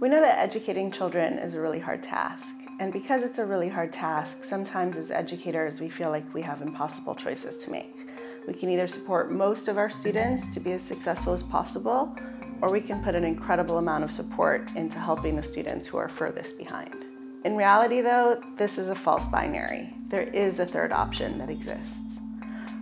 We know that educating children is a really hard task. And because it's a really hard task, sometimes as educators, we feel like we have impossible choices to make. We can either support most of our students to be as successful as possible, or we can put an incredible amount of support into helping the students who are furthest behind. In reality, though, this is a false binary. There is a third option that exists.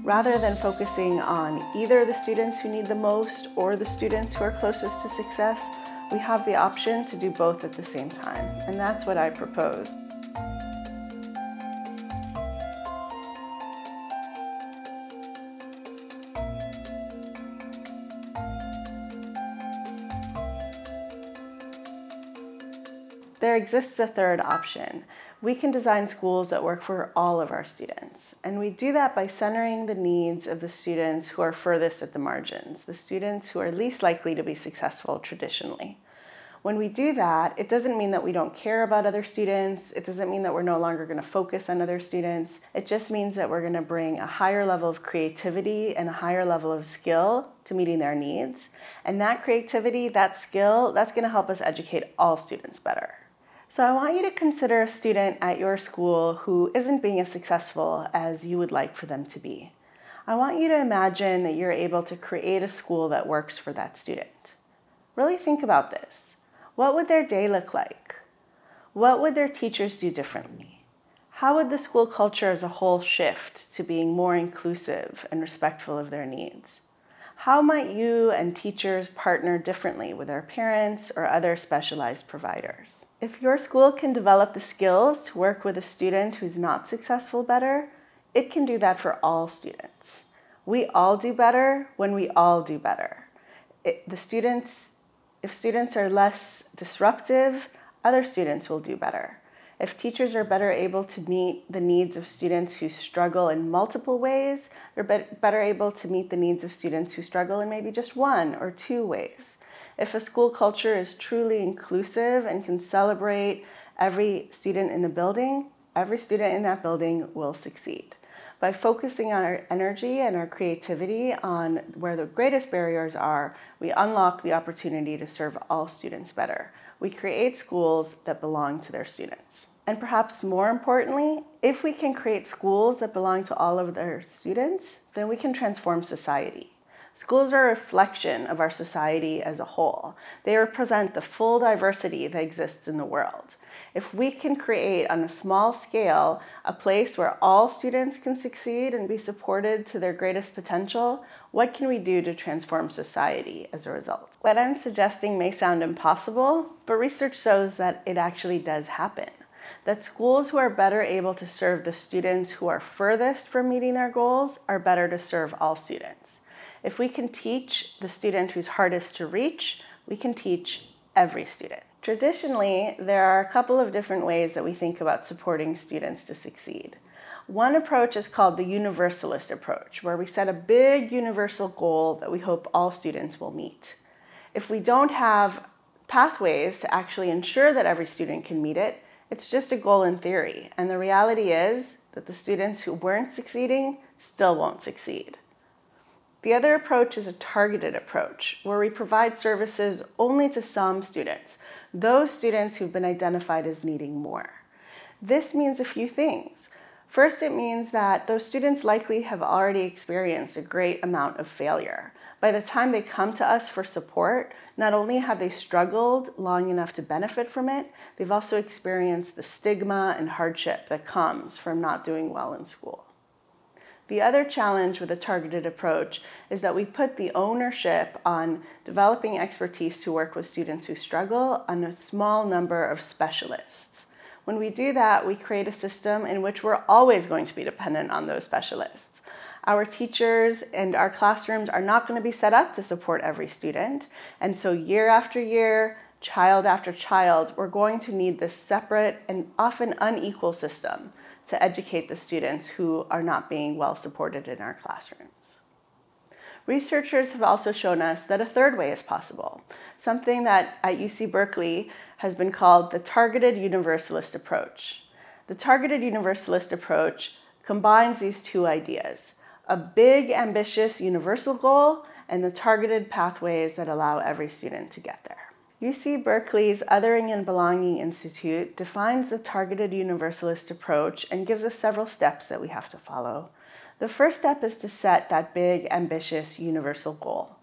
Rather than focusing on either the students who need the most or the students who are closest to success, we have the option to do both at the same time, and that's what I propose. There exists a third option. We can design schools that work for all of our students. And we do that by centering the needs of the students who are furthest at the margins, the students who are least likely to be successful traditionally. When we do that, it doesn't mean that we don't care about other students. It doesn't mean that we're no longer going to focus on other students. It just means that we're going to bring a higher level of creativity and a higher level of skill to meeting their needs. And that creativity, that skill, that's going to help us educate all students better. So I want you to consider a student at your school who isn't being as successful as you would like for them to be. I want you to imagine that you're able to create a school that works for that student. Really think about this. What would their day look like? What would their teachers do differently? How would the school culture as a whole shift to being more inclusive and respectful of their needs? How might you and teachers partner differently with their parents or other specialized providers? If your school can develop the skills to work with a student who's not successful better, it can do that for all students. We all do better when we all do better. It, the students, if students are less disruptive, other students will do better. If teachers are better able to meet the needs of students who struggle in multiple ways, they're better able to meet the needs of students who struggle in maybe just one or two ways. If a school culture is truly inclusive and can celebrate every student in the building, every student in that building will succeed. By focusing on our energy and our creativity on where the greatest barriers are, we unlock the opportunity to serve all students better. We create schools that belong to their students. And perhaps more importantly, if we can create schools that belong to all of their students, then we can transform society. Schools are a reflection of our society as a whole. They represent the full diversity that exists in the world. If we can create on a small scale a place where all students can succeed and be supported to their greatest potential, what can we do to transform society as a result? What I'm suggesting may sound impossible, but research shows that it actually does happen. That schools who are better able to serve the students who are furthest from meeting their goals are better to serve all students. If we can teach the student who's hardest to reach, we can teach every student. Traditionally, there are a couple of different ways that we think about supporting students to succeed. One approach is called the universalist approach, where we set a big universal goal that we hope all students will meet. If we don't have pathways to actually ensure that every student can meet it, it's just a goal in theory. And the reality is that the students who weren't succeeding still won't succeed. The other approach is a targeted approach, where we provide services only to some students, those students who've been identified as needing more. This means a few things. First, it means that those students likely have already experienced a great amount of failure. By the time they come to us for support, not only have they struggled long enough to benefit from it, they've also experienced the stigma and hardship that comes from not doing well in school. The other challenge with a targeted approach is that we put the ownership on developing expertise to work with students who struggle on a small number of specialists. When we do that, we create a system in which we're always going to be dependent on those specialists. Our teachers and our classrooms are not going to be set up to support every student. And so, year after year, child after child, we're going to need this separate and often unequal system to educate the students who are not being well supported in our classrooms. Researchers have also shown us that a third way is possible, something that at UC Berkeley has been called the targeted universalist approach. The targeted universalist approach combines these two ideas a big, ambitious universal goal and the targeted pathways that allow every student to get there. UC Berkeley's Othering and Belonging Institute defines the targeted universalist approach and gives us several steps that we have to follow. The first step is to set that big, ambitious, universal goal.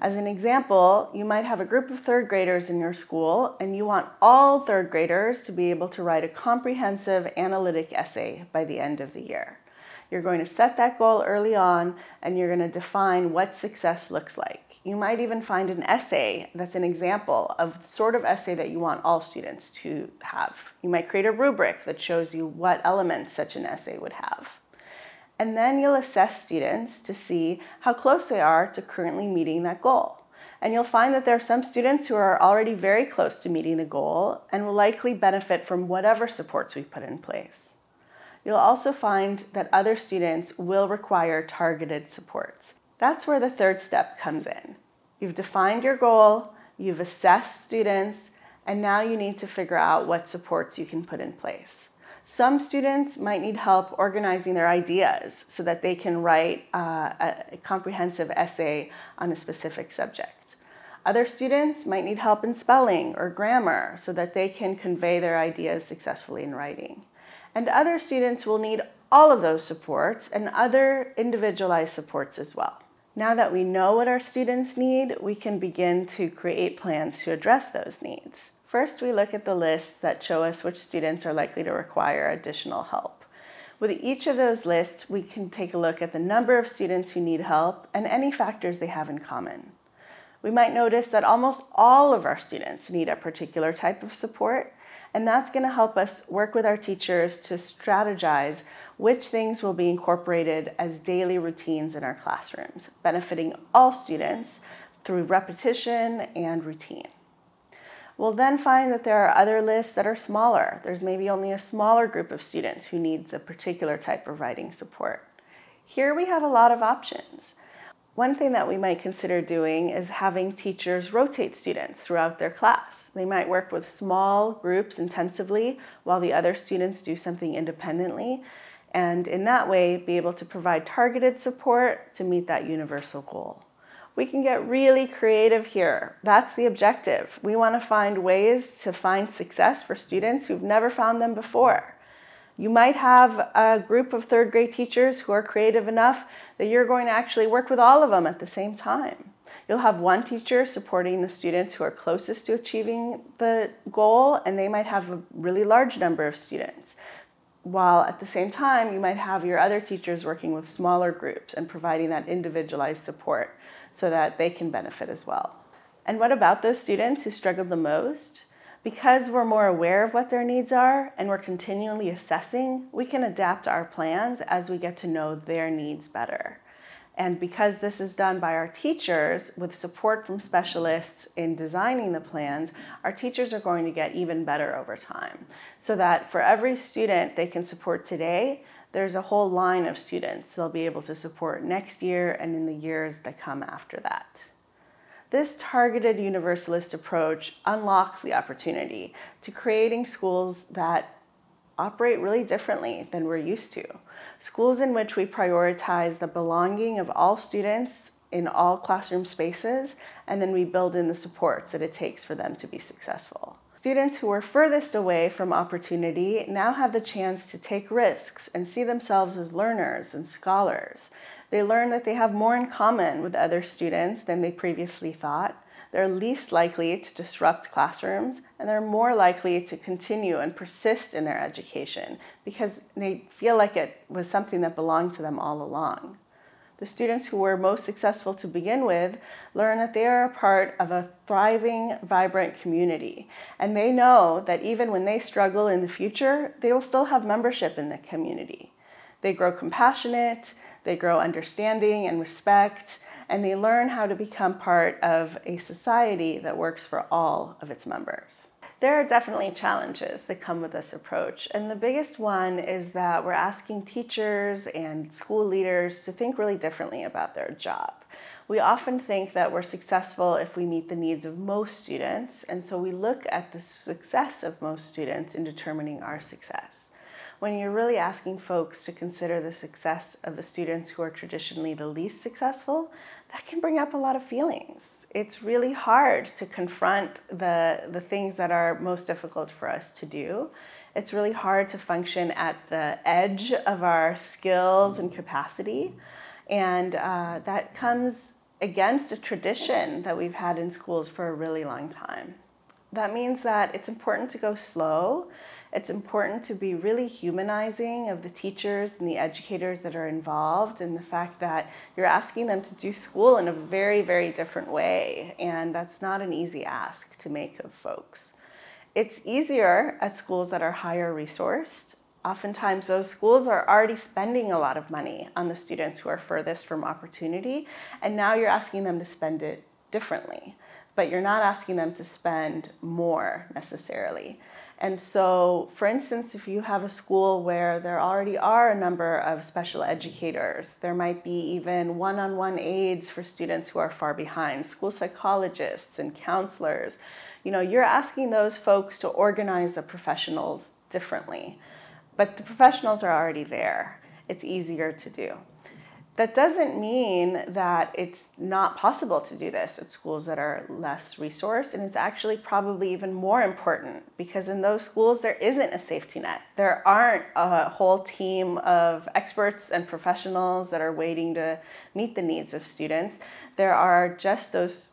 As an example, you might have a group of third graders in your school, and you want all third graders to be able to write a comprehensive analytic essay by the end of the year. You're going to set that goal early on, and you're going to define what success looks like. You might even find an essay that's an example of the sort of essay that you want all students to have. You might create a rubric that shows you what elements such an essay would have. And then you'll assess students to see how close they are to currently meeting that goal. And you'll find that there are some students who are already very close to meeting the goal and will likely benefit from whatever supports we put in place. You'll also find that other students will require targeted supports. That's where the third step comes in. You've defined your goal, you've assessed students, and now you need to figure out what supports you can put in place. Some students might need help organizing their ideas so that they can write uh, a comprehensive essay on a specific subject. Other students might need help in spelling or grammar so that they can convey their ideas successfully in writing. And other students will need all of those supports and other individualized supports as well. Now that we know what our students need, we can begin to create plans to address those needs. First, we look at the lists that show us which students are likely to require additional help. With each of those lists, we can take a look at the number of students who need help and any factors they have in common. We might notice that almost all of our students need a particular type of support, and that's going to help us work with our teachers to strategize which things will be incorporated as daily routines in our classrooms, benefiting all students through repetition and routine. We'll then find that there are other lists that are smaller. There's maybe only a smaller group of students who needs a particular type of writing support. Here we have a lot of options. One thing that we might consider doing is having teachers rotate students throughout their class. They might work with small groups intensively while the other students do something independently, and in that way be able to provide targeted support to meet that universal goal. We can get really creative here. That's the objective. We want to find ways to find success for students who've never found them before. You might have a group of third grade teachers who are creative enough that you're going to actually work with all of them at the same time. You'll have one teacher supporting the students who are closest to achieving the goal, and they might have a really large number of students. While at the same time, you might have your other teachers working with smaller groups and providing that individualized support so that they can benefit as well. And what about those students who struggled the most? Because we're more aware of what their needs are and we're continually assessing, we can adapt our plans as we get to know their needs better. And because this is done by our teachers with support from specialists in designing the plans, our teachers are going to get even better over time. So that for every student they can support today, there's a whole line of students they'll be able to support next year and in the years that come after that. This targeted universalist approach unlocks the opportunity to creating schools that operate really differently than we're used to. Schools in which we prioritize the belonging of all students in all classroom spaces, and then we build in the supports that it takes for them to be successful. Students who were furthest away from opportunity now have the chance to take risks and see themselves as learners and scholars. They learn that they have more in common with other students than they previously thought. They're least likely to disrupt classrooms and they're more likely to continue and persist in their education because they feel like it was something that belonged to them all along. The students who were most successful to begin with learn that they are a part of a thriving, vibrant community. And they know that even when they struggle in the future, they will still have membership in the community. They grow compassionate, they grow understanding and respect, and they learn how to become part of a society that works for all of its members. There are definitely challenges that come with this approach. And the biggest one is that we're asking teachers and school leaders to think really differently about their job. We often think that we're successful if we meet the needs of most students, and so we look at the success of most students in determining our success. When you're really asking folks to consider the success of the students who are traditionally the least successful, that can bring up a lot of feelings. It's really hard to confront the, the things that are most difficult for us to do. It's really hard to function at the edge of our skills and capacity. And uh, that comes against a tradition that we've had in schools for a really long time. That means that it's important to go slow. It's important to be really humanizing of the teachers and the educators that are involved, and the fact that you're asking them to do school in a very, very different way. And that's not an easy ask to make of folks. It's easier at schools that are higher resourced oftentimes those schools are already spending a lot of money on the students who are furthest from opportunity, and now you're asking them to spend it differently, but you're not asking them to spend more necessarily. And so, for instance, if you have a school where there already are a number of special educators, there might be even one on one aides for students who are far behind, school psychologists and counselors. You know, you're asking those folks to organize the professionals differently. But the professionals are already there. It's easier to do. That doesn't mean that it's not possible to do this at schools that are less resourced, and it's actually probably even more important because in those schools there isn't a safety net. There aren't a whole team of experts and professionals that are waiting to meet the needs of students. There are just those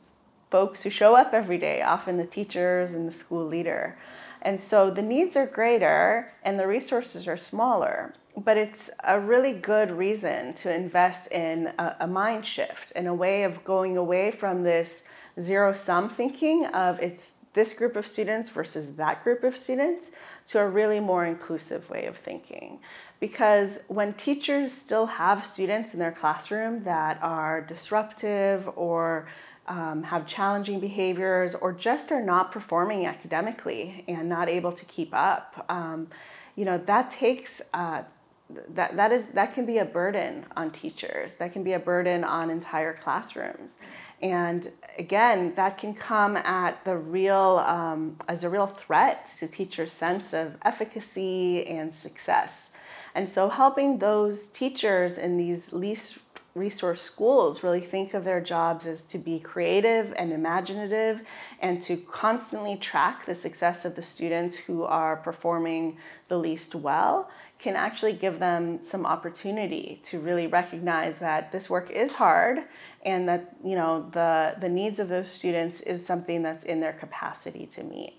folks who show up every day, often the teachers and the school leader. And so the needs are greater and the resources are smaller, but it's a really good reason to invest in a, a mind shift in a way of going away from this zero sum thinking of it's this group of students versus that group of students to a really more inclusive way of thinking. Because when teachers still have students in their classroom that are disruptive or um, have challenging behaviors or just are not performing academically and not able to keep up um, you know that takes uh, that that is that can be a burden on teachers. That can be a burden on entire classrooms. And again that can come at the real um, as a real threat to teachers sense of efficacy and success. And so helping those teachers in these least resource schools really think of their jobs as to be creative and imaginative and to constantly track the success of the students who are performing the least well can actually give them some opportunity to really recognize that this work is hard and that you know the, the needs of those students is something that's in their capacity to meet.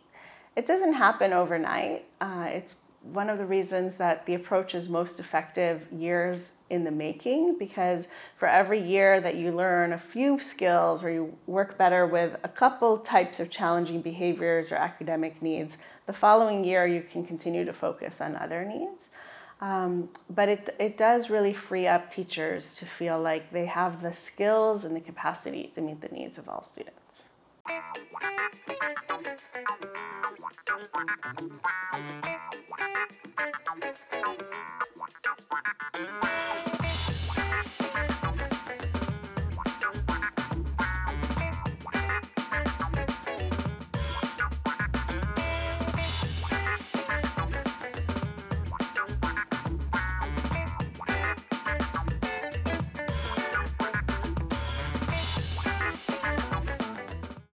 It doesn't happen overnight. Uh, it's one of the reasons that the approach is most effective years in the making because for every year that you learn a few skills or you work better with a couple types of challenging behaviors or academic needs, the following year you can continue to focus on other needs. Um, but it, it does really free up teachers to feel like they have the skills and the capacity to meet the needs of all students.